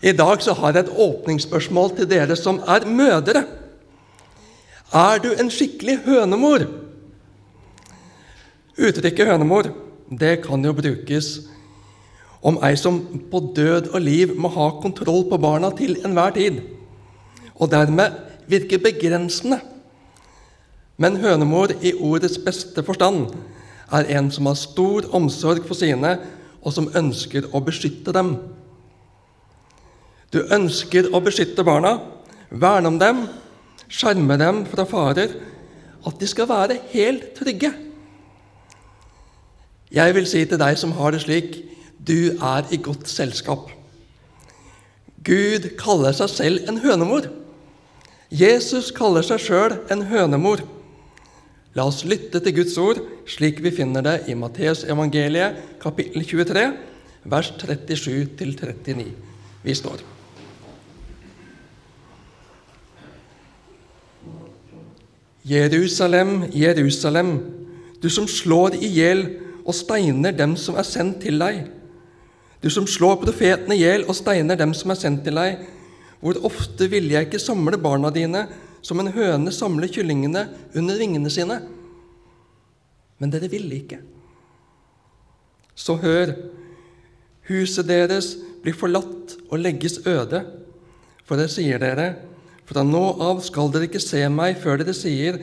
I dag så har jeg et åpningsspørsmål til dere som er mødre. Er du en skikkelig hønemor? Uttrykket hønemor det kan jo brukes om ei som på død og liv må ha kontroll på barna til enhver tid, og dermed virker begrensende. Men hønemor i ordets beste forstand er en som har stor omsorg for sine, og som ønsker å beskytte dem. Du ønsker å beskytte barna, verne om dem, skjerme dem fra farer, at de skal være helt trygge. Jeg vil si til deg som har det slik, du er i godt selskap. Gud kaller seg selv en hønemor. Jesus kaller seg sjøl en hønemor. La oss lytte til Guds ord slik vi finner det i Matteusevangeliet kapittel 23, vers 37-39. Vi står. Jerusalem, Jerusalem, du som slår i hjel og steiner dem som er sendt til deg. Du som slår profetene i hjel og steiner dem som er sendt til deg. Hvor ofte ville jeg ikke samle barna dine som en høne samler kyllingene under vingene sine? Men dere ville ikke. Så hør, huset deres blir forlatt og legges øde. For jeg sier dere, fra nå av skal dere ikke se meg før dere sier:"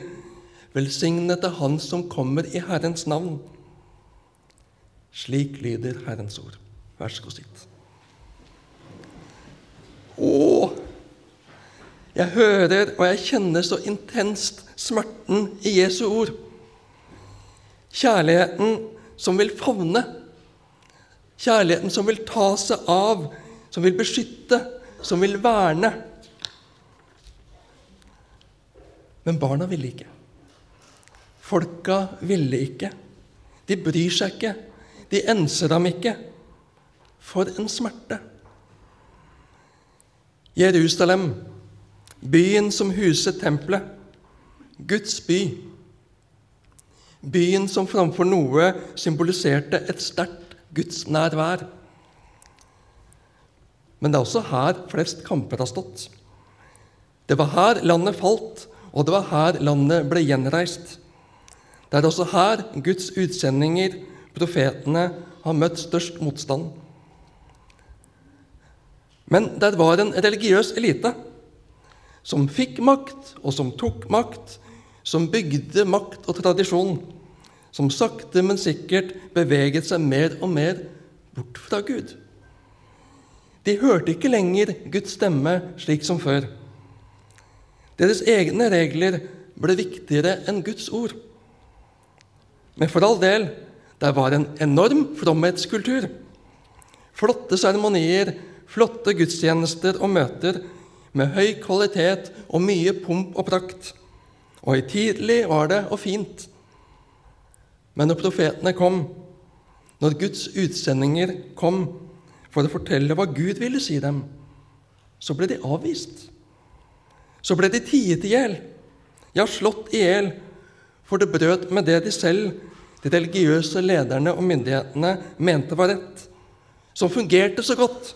Velsignet er Han som kommer i Herrens navn. Slik lyder Herrens ord. Vær så god, sitt. Å, jeg hører og jeg kjenner så intenst smerten i Jesu ord. Kjærligheten som vil favne. Kjærligheten som vil ta seg av, som vil beskytte, som vil verne. Men barna ville ikke. Folka ville ikke. De bryr seg ikke. De enser ham ikke. For en smerte. Jerusalem, byen som huset tempelet, Guds by. Byen som framfor noe symboliserte et sterkt gudsnærvær. Men det er også her flest kamper har stått. Det var her landet falt, og det var her landet ble gjenreist. Det er også her Guds utsendinger, profetene, har møtt størst motstand. Men der var en religiøs elite som fikk makt, og som tok makt, som bygde makt og tradisjon, som sakte, men sikkert beveget seg mer og mer bort fra Gud. De hørte ikke lenger Guds stemme slik som før. Deres egne regler ble viktigere enn Guds ord. Men for all del, der var en enorm fromhetskultur. Flotte seremonier, flotte gudstjenester og møter med høy kvalitet og mye pomp og prakt. Og høytidelig var det og fint. Men når profetene kom, når Guds utsendinger kom for å fortelle hva Gud ville si dem, så ble de avvist. Så ble de tiet i hjel, ja, slått i hjel, for det brøt med det de selv, de religiøse lederne og myndighetene, mente var rett, som fungerte så godt,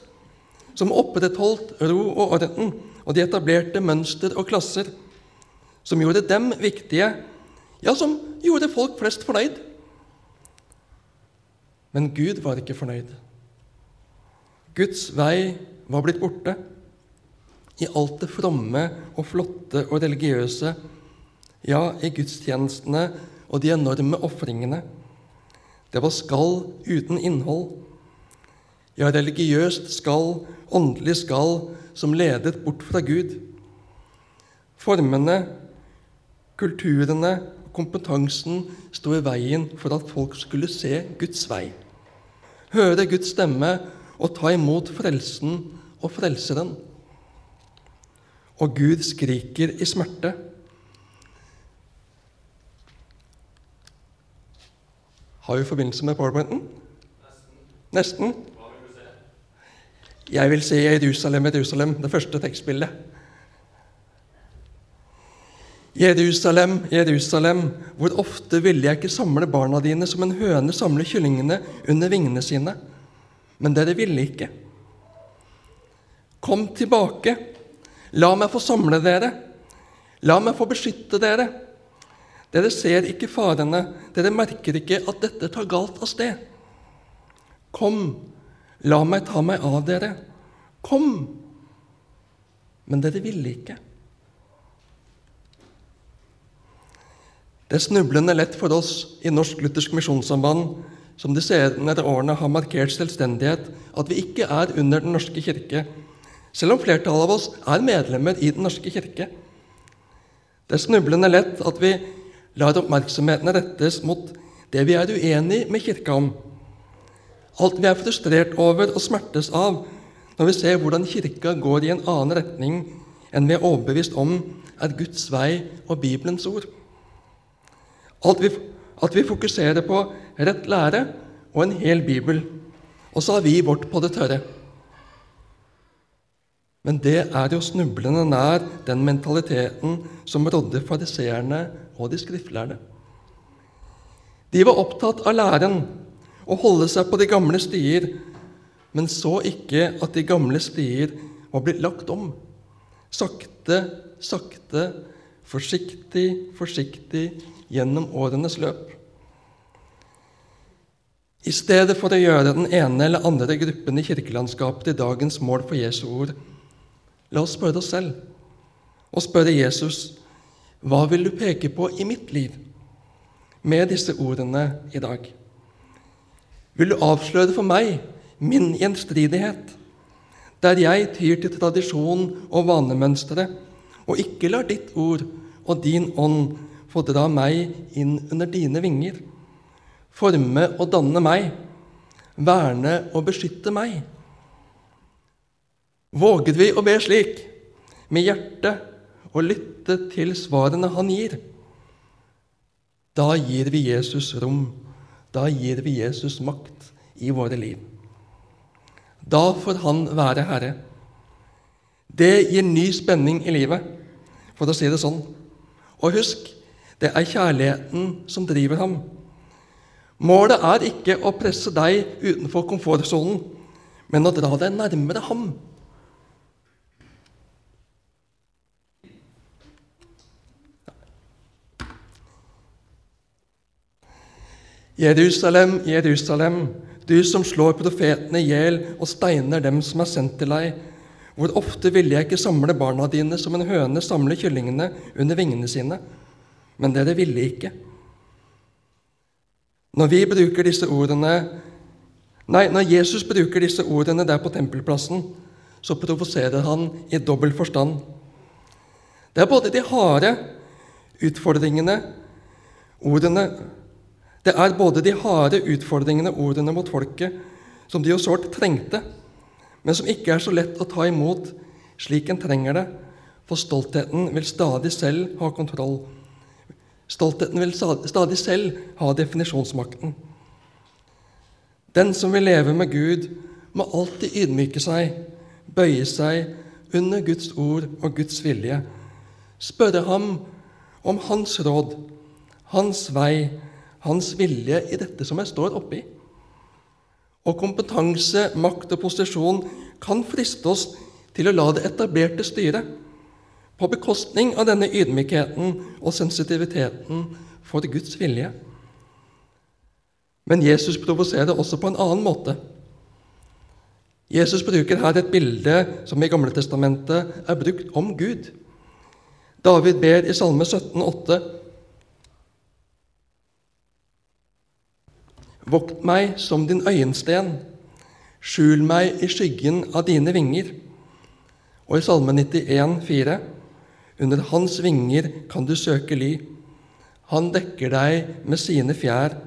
som opprettholdt ro og orden, og de etablerte mønster og klasser, som gjorde dem viktige, ja, som gjorde folk flest fornøyd. Men Gud var ikke fornøyd. Guds vei var blitt borte. I alt det fromme og flotte og religiøse, ja, i gudstjenestene og de enorme ofringene. Det var skall uten innhold. Ja, religiøst skall, åndelig skall, som ledet bort fra Gud. Formene, kulturene, og kompetansen sto i veien for at folk skulle se Guds vei, høre Guds stemme og ta imot frelsen og frelseren. Og Gud skriker i smerte. Har vi forbindelse med powerpointen? Nesten. Jeg vil se Jerusalem, Jerusalem, det første tekstbildet. Jerusalem, Jerusalem, hvor ofte ville jeg ikke samle barna dine som en høne samler kyllingene under vingene sine? Men dere ville ikke. Kom tilbake. La meg få samle dere. La meg få beskytte dere. Dere ser ikke farene, dere merker ikke at dette tar galt av sted. Kom, la meg ta meg av dere. Kom! Men dere ville ikke. Det er snublende lett for oss i Norsk Luthersk Misjonssamband, som de senere årene har markert selvstendighet, at vi ikke er under Den norske kirke, selv om flertallet av oss er medlemmer i Den norske kirke. Det er snublende lett at vi lar oppmerksomheten rettes mot det vi er uenig med Kirka om. Alt vi er frustrert over og smertes av når vi ser hvordan Kirka går i en annen retning enn vi er overbevist om er Guds vei og Bibelens ord. Alt vi, at vi fokuserer på rett lære og en hel bibel. Og så har vi vårt på det tørre. Men det er jo snublende nær den mentaliteten som rådde fariseerne og de skriftlærde. De var opptatt av læren, å holde seg på de gamle stier, men så ikke at de gamle stier var blitt lagt om. Sakte, sakte, forsiktig, forsiktig gjennom årenes løp. I stedet for å gjøre den ene eller andre gruppen i kirkelandskapet til dagens mål for Jesu ord, la oss spørre oss selv og spørre Jesus hva vil du peke på i mitt liv med disse ordene i dag? Vil du avsløre for meg min gjenstridighet, der jeg tyr til tradisjon og vanemønstre, og ikke lar ditt ord og din ånd få dra meg inn under dine vinger, forme og danne meg, verne og beskytte meg. Våger vi å be slik, med hjertet, og lytte til svarene han gir? Da gir vi Jesus rom, da gir vi Jesus makt i våre liv. Da får han være herre. Det gir ny spenning i livet, for å si det sånn. Og husk, det er kjærligheten som driver ham. Målet er ikke å presse deg utenfor komfortsonen, men å dra deg nærmere ham. Jerusalem, Jerusalem, du som slår profetene i hjel og steiner dem som er sendt til deg. Hvor ofte ville jeg ikke samle barna dine som en høne samler kyllingene under vingene sine? men dere ville ikke. Når vi bruker disse ordene Nei, når Jesus bruker disse ordene der på tempelplassen, så provoserer han i dobbel forstand. Det er både de harde utfordringene ordene Det er både de harde utfordringene ordene mot folket, som de jo sårt trengte, men som ikke er så lett å ta imot. Slik en trenger det, for stoltheten vil stadig selv ha kontroll. Stoltheten vil stadig selv ha definisjonsmakten. Den som vil leve med Gud, må alltid ydmyke seg, bøye seg under Guds ord og Guds vilje, spørre ham om hans råd, hans vei, hans vilje i dette som jeg står oppi. Og kompetanse, makt og posisjon kan friste oss til å la det etablerte styre på bekostning av denne ydmykheten og sensitiviteten for Guds vilje. Men Jesus provoserer også på en annen måte. Jesus bruker her et bilde som i Gamle Testamentet er brukt om Gud. David ber i Salme 17, Vokt meg som din øyensten, skjul meg i skyggen av dine vinger. Og i Salme 91, 4, under hans vinger kan du søke ly. Han dekker deg med sine fjær.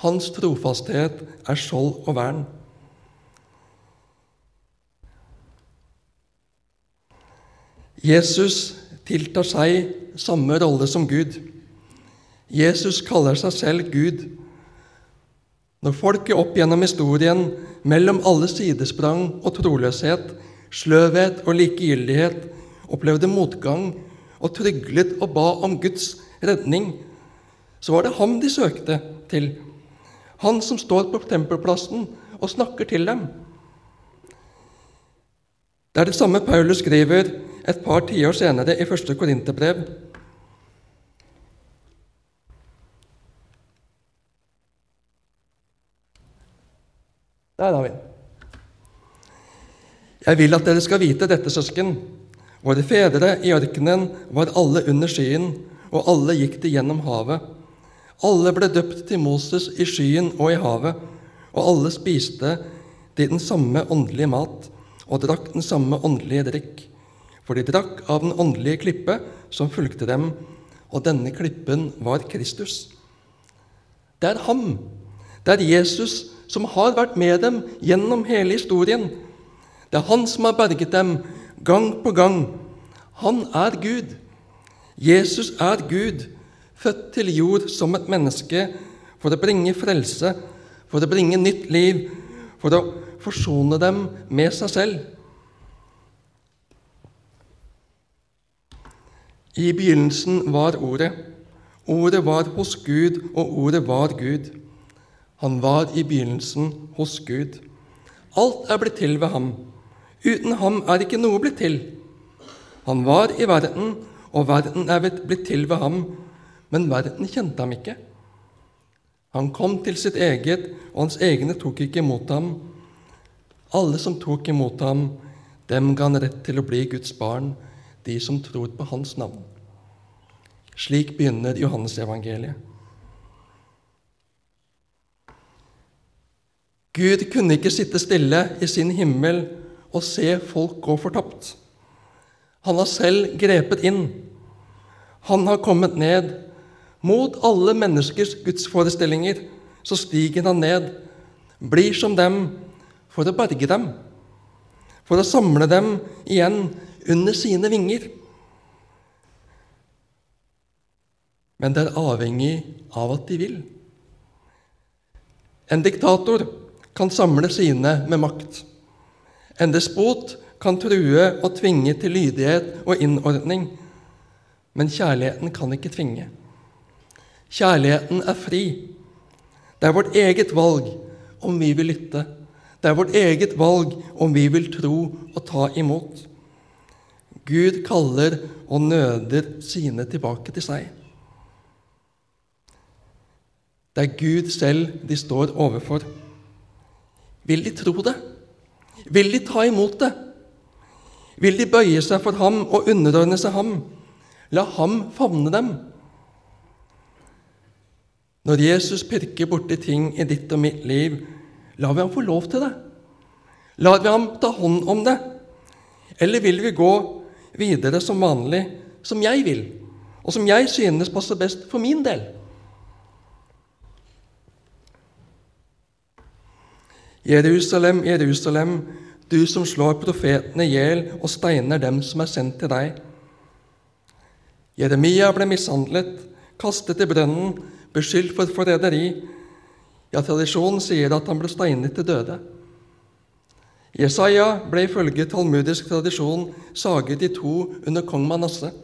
Hans trofasthet er skjold og vern. Jesus tiltar seg samme rolle som Gud. Jesus kaller seg selv Gud. Når folket opp gjennom historien, mellom alle sidesprang og troløshet, sløvhet og likegyldighet, opplevde motgang og tryglet og ba om Guds redning, så var det ham de søkte til. Han som står på tempelplassen og snakker til dem. Det er det samme Paulus skriver et par tiår senere i første Korinterbrev. Der har vi den. Jeg vil at dere skal vite dette, søsken. Våre fedre i ørkenen var alle under skyen, og alle gikk de gjennom havet. Alle ble døpt til Moses i skyen og i havet, og alle spiste de den samme åndelige mat og drakk den samme åndelige drikk. For de drakk av den åndelige klippe som fulgte dem, og denne klippen var Kristus. Det er ham, det er Jesus, som har vært med dem gjennom hele historien. Det er han som har berget dem gang på gang. Han er Gud. Jesus er Gud, født til jord som et menneske for å bringe frelse, for å bringe nytt liv, for å forsone dem med seg selv. I begynnelsen var Ordet. Ordet var hos Gud, og Ordet var Gud. Han var i begynnelsen hos Gud. Alt er blitt til ved ham. Uten ham er ikke noe blitt til. Han var i verden, og verden er blitt til ved ham, men verden kjente ham ikke. Han kom til sitt eget, og hans egne tok ikke imot ham. Alle som tok imot ham, dem ga han rett til å bli Guds barn, de som tror på hans navn. Slik begynner Johannesevangeliet. Gud kunne ikke sitte stille i sin himmel og se folk gå fortapt. Han har selv grepet inn. Han har kommet ned. Mot alle menneskers gudsforestillinger så stiger han ned, blir som dem, for å berge dem, for å samle dem igjen under sine vinger. Men det er avhengig av at de vil. En diktator kan samle sine med makt. En despot kan true og tvinge til lydighet og innordning, men kjærligheten kan ikke tvinge. Kjærligheten er fri. Det er vårt eget valg om vi vil lytte. Det er vårt eget valg om vi vil tro og ta imot. Gud kaller og nøder sine tilbake til seg. Det er Gud selv de står overfor. Vil de tro det? Vil de ta imot det? Vil de bøye seg for ham og underordne seg ham? La ham favne dem. Når Jesus pirker borti ting i ditt og mitt liv, lar vi ham få lov til det? Lar vi ham ta hånd om det? Eller vil vi gå videre som vanlig, som jeg vil, og som jeg synes passer best for min del? Jerusalem, Jerusalem, du som slår profetene i hjel og steiner dem som er sendt til deg. Jeremia ble mishandlet, kastet i brønnen, beskyldt for forræderi. Ja, tradisjonen sier at han ble steinet til døde. Jesaja ble ifølge talmudisk tradisjon saget i to under kong Manasseh.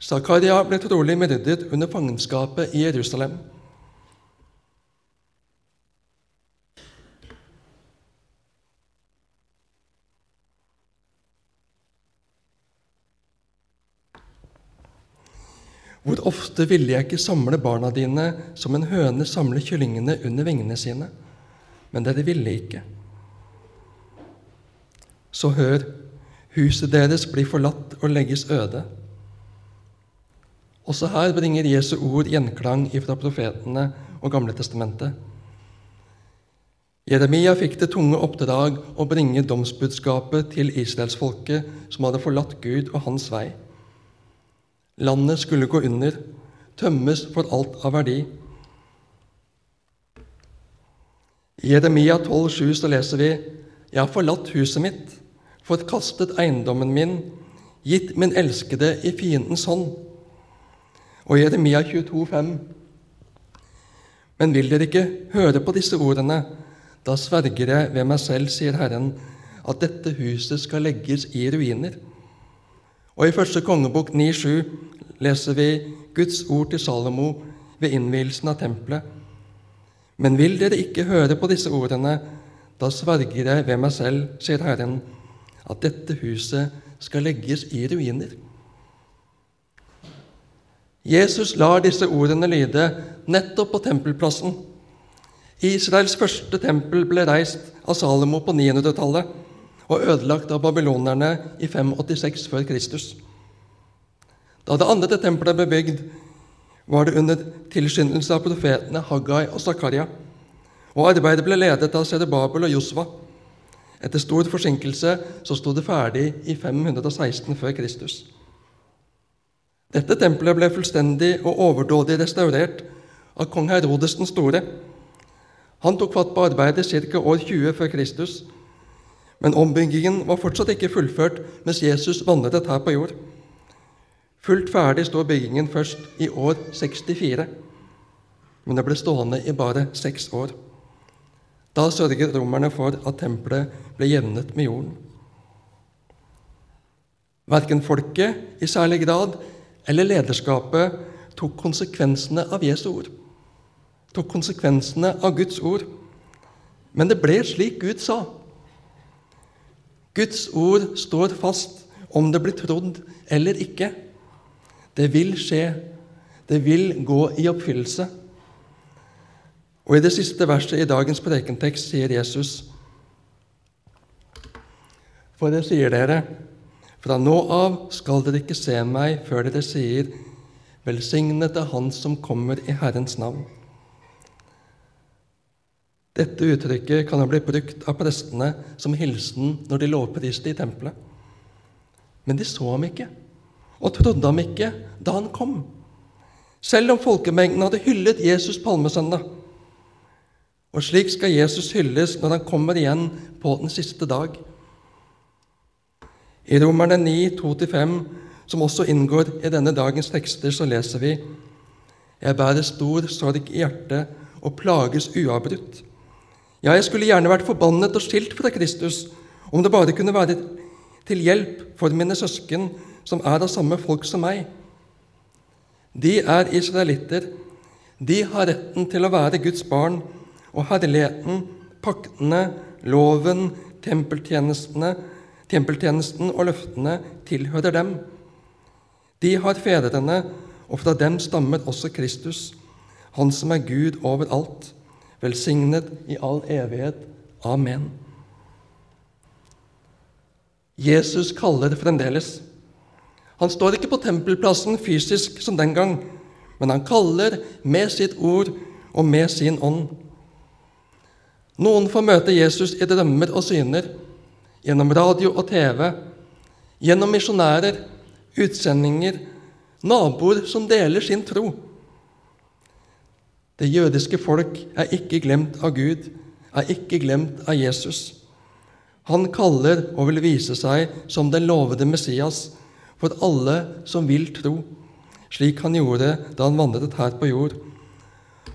Zakaria ble trolig myrdet under fangenskapet i Jerusalem. Hvor ofte ville jeg ikke samle barna dine som en høne samler kyllingene under vingene sine? Men dere ville ikke. Så hør, huset deres blir forlatt og legges øde. Også her bringer Jesu ord gjenklang ifra profetene og Gamle testamentet. Jeremia fikk det tunge oppdrag å bringe domsbudskapet til israelsfolket som hadde forlatt Gud og hans vei. Landet skulle gå under, tømmes for alt av verdi. I Jeremia 12,7 så leser vi Jeg har forlatt huset mitt, forkastet eiendommen min, gitt min elskede i fiendens hånd. Og Jeremia 22, 22,5 Men vil dere ikke høre på disse ordene? Da sverger jeg ved meg selv, sier Herren, at dette huset skal legges i ruiner. Og i første kongebok 9,7 leser vi Guds ord til Salomo ved innvielsen av tempelet. Men vil dere ikke høre på disse ordene, da sverger jeg ved meg selv, sier Herren, at dette huset skal legges i ruiner. Jesus lar disse ordene lyde nettopp på tempelplassen. Israels første tempel ble reist av Salomo på 900-tallet og ødelagt av babylonerne i 586 før Kristus. Da det andre tempelet ble bygd, var det under tilskyndelse av profetene Haggai og Zakaria, og arbeidet ble ledet av Serebabel og Josva. Etter stor forsinkelse så sto det ferdig i 516 før Kristus. Dette tempelet ble fullstendig og overdådig restaurert av kong Herodes den store. Han tok fatt på arbeidet ca. år 20 før Kristus, men ombyggingen var fortsatt ikke fullført mens Jesus vandret her på jord. Fullt ferdig står byggingen først i år 64, men det ble stående i bare seks år. Da sørget romerne for at tempelet ble jevnet med jorden. Verken folket i særlig grad eller lederskapet tok konsekvensene av Jesu ord, tok konsekvensene av Guds ord. Men det ble slik Gud sa. Guds ord står fast om det blir trodd eller ikke. Det vil skje. Det vil gå i oppfyllelse. Og I det siste verset i dagens prekentekst sier Jesus For det sier dere, fra nå av skal dere ikke se meg før dere sier, Velsignet er Han som kommer i Herrens navn. Dette uttrykket kan ha blitt brukt av prestene som hilsen når de lovpriste i tempelet. Men de så ham ikke og trodde ham ikke da han kom, selv om folkemengden hadde hyllet Jesus palmesøndag. Og slik skal Jesus hylles når han kommer igjen på den siste dag. I Romerne 9, 2-5, som også inngår i denne dagens tekster, så leser vi Jeg bærer stor sorg i hjertet og plages uavbrutt. Ja, jeg skulle gjerne vært forbannet og skilt fra Kristus, om det bare kunne være til hjelp for mine søsken som er av samme folk som meg. De er israelitter. De har retten til å være Guds barn, og herligheten, paktene, loven, tempeltjenesten og løftene tilhører dem. De har fedrene, og fra dem stammer også Kristus, Han som er Gud overalt, velsignet i all evighet. Amen. Jesus kaller fremdeles. Han står ikke på tempelplassen fysisk som den gang, men han kaller med sitt ord og med sin ånd. Noen får møte Jesus i drømmer og syner, gjennom radio og TV, gjennom misjonærer, utsendinger, naboer som deler sin tro. Det jødiske folk er ikke glemt av Gud, er ikke glemt av Jesus. Han kaller og vil vise seg som den lovede Messias, for alle som vil tro, slik han gjorde da han vandret her på jord.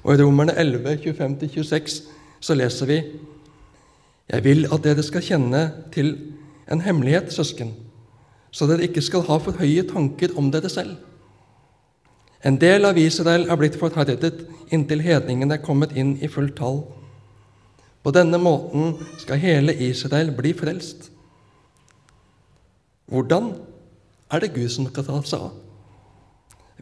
Og I Romerne 11, 25-26 så leser vi Jeg vil at dere skal kjenne til en hemmelighet, søsken, så dere ikke skal ha for høye tanker om dere selv. En del av Israel er blitt forherdet inntil hedningene er kommet inn i fullt tall. På denne måten skal hele Israel bli frelst. Hvordan? er det Gud som skal ta seg av.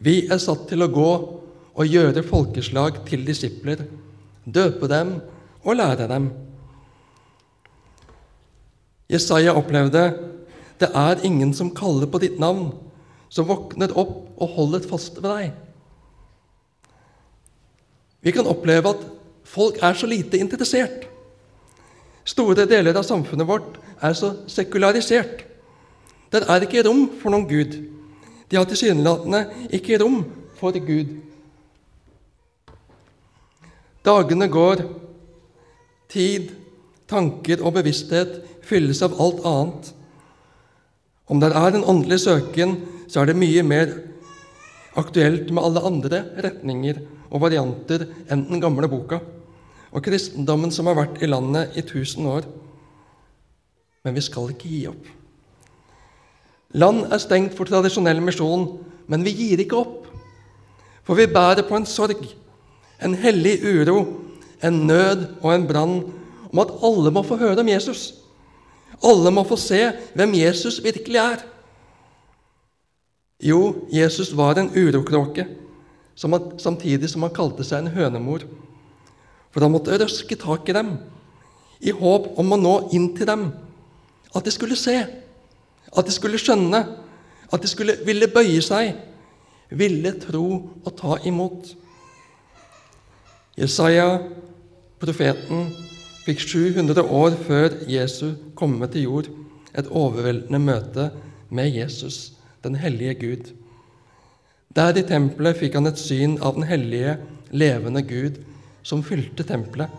Vi er satt til å gå og gjøre folkeslag til disipler, døpe dem og lære dem. Jesaja opplevde det er ingen som kaller på ditt navn, som våkner opp og holder fast ved deg. Vi kan oppleve at folk er så lite interessert. Store deler av samfunnet vårt er så sekularisert. Der er ikke rom for noen Gud. De har tilsynelatende ikke rom for Gud. Dagene går, tid, tanker og bevissthet fylles av alt annet. Om det er en åndelig søken, så er det mye mer aktuelt med alle andre retninger og varianter enn den gamle boka og kristendommen som har vært i landet i tusen år. Men vi skal ikke gi opp. Land er stengt for tradisjonell misjon, men vi gir ikke opp. For vi bærer på en sorg, en hellig uro, en nød og en brann om at alle må få høre om Jesus. Alle må få se hvem Jesus virkelig er. Jo, Jesus var en urokråke, samtidig som han kalte seg en hønemor. For han måtte røske tak i dem, i håp om å nå inn til dem. At de skulle se, at de skulle skjønne, at de skulle ville bøye seg, ville tro og ta imot. Jesaja, profeten, fikk 700 år før Jesus kom til jord, et overveldende møte med Jesus, den hellige Gud. Der i tempelet fikk han et syn av den hellige, levende Gud som fylte tempelet,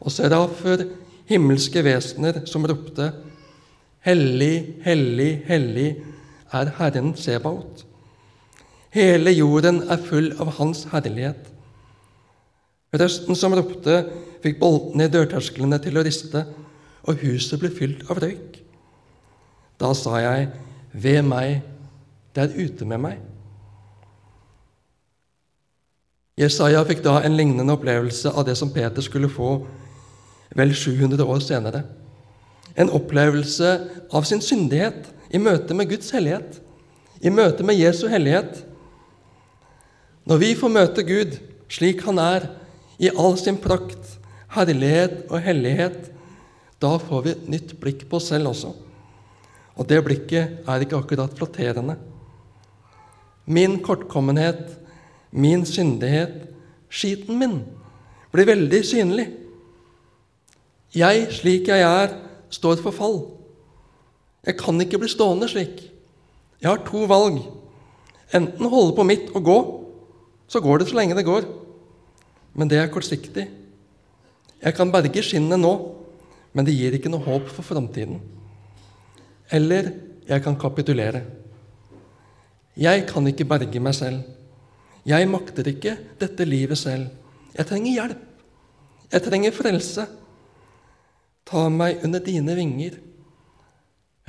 og serafer, himmelske vesener, som ropte:" Hellig, hellig, hellig er Herren Sebaot. Hele jorden er full av Hans herlighet. Røsten som ropte, fikk boltene i dørtersklene til å riste, og huset ble fylt av røyk. Da sa jeg, ved meg, det er ute med meg. Jesaja fikk da en lignende opplevelse av det som Peter skulle få vel 700 år senere. En opplevelse av sin syndighet i møte med Guds hellighet, i møte med Jesu hellighet. Når vi får møte Gud slik Han er, i all sin prakt, herlighet og hellighet, da får vi et nytt blikk på oss selv også. Og det blikket er ikke akkurat flatterende. Min kortkommenhet, min syndighet, skiten min, blir veldig synlig. Jeg, slik jeg er, står for fall. Jeg kan ikke bli stående slik. Jeg har to valg. Enten holde på mitt og gå, så går det så lenge det går men det er kortsiktig. Jeg kan berge skinnet nå, men det gir ikke noe håp for framtiden. Eller jeg kan kapitulere. Jeg kan ikke berge meg selv. Jeg makter ikke dette livet selv. Jeg trenger hjelp. Jeg trenger frelse. Ta meg under dine vinger.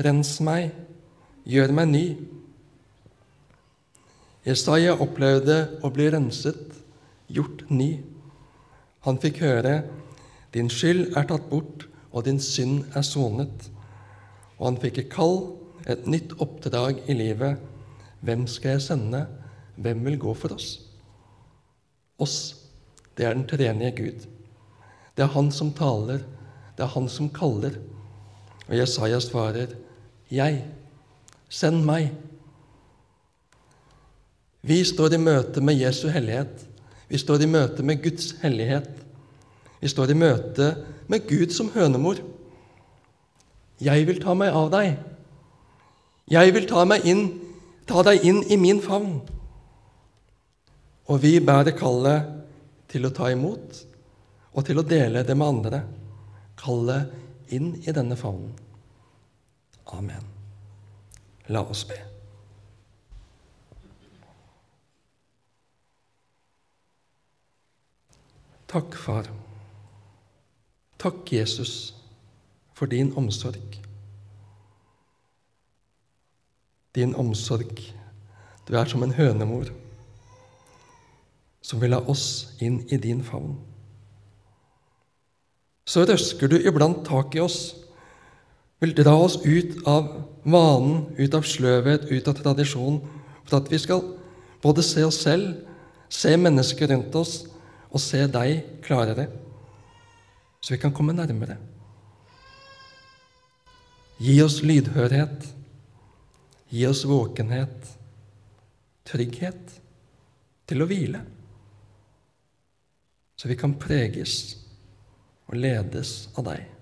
Rens meg. Gjør meg ny. Jesaja opplevde å bli renset, gjort ny. Han fikk høre 'Din skyld er tatt bort, og din synd er sonet'. Og han fikk et kall, et nytt oppdrag i livet. Hvem skal jeg sende? Hvem vil gå for oss? Oss. Det er den tredje Gud. Det er Han som taler. Det er Han som kaller. Og Jesaja svarer, 'Jeg. Send meg.' Vi står i møte med Jesu hellighet. Vi står i møte med Guds hellighet. Vi står i møte med Gud som hønemor. Jeg vil ta meg av deg. Jeg vil ta, meg inn, ta deg inn i min favn. Og vi bærer kallet til å ta imot og til å dele det med andre. Kallet inn i denne favnen. Amen. La oss be. Takk, Far. Takk, Jesus, for din omsorg. Din omsorg. Du er som en hønemor som vil ha oss inn i din favn. Så røsker du iblant tak i oss, vil dra oss ut av vanen, ut av sløvhet, ut av tradisjon, for at vi skal både se oss selv, se mennesker rundt oss, og se deg klarere, så vi kan komme nærmere. Gi oss lydhørhet. Gi oss våkenhet, trygghet til å hvile, så vi kan preges og ledes av deg.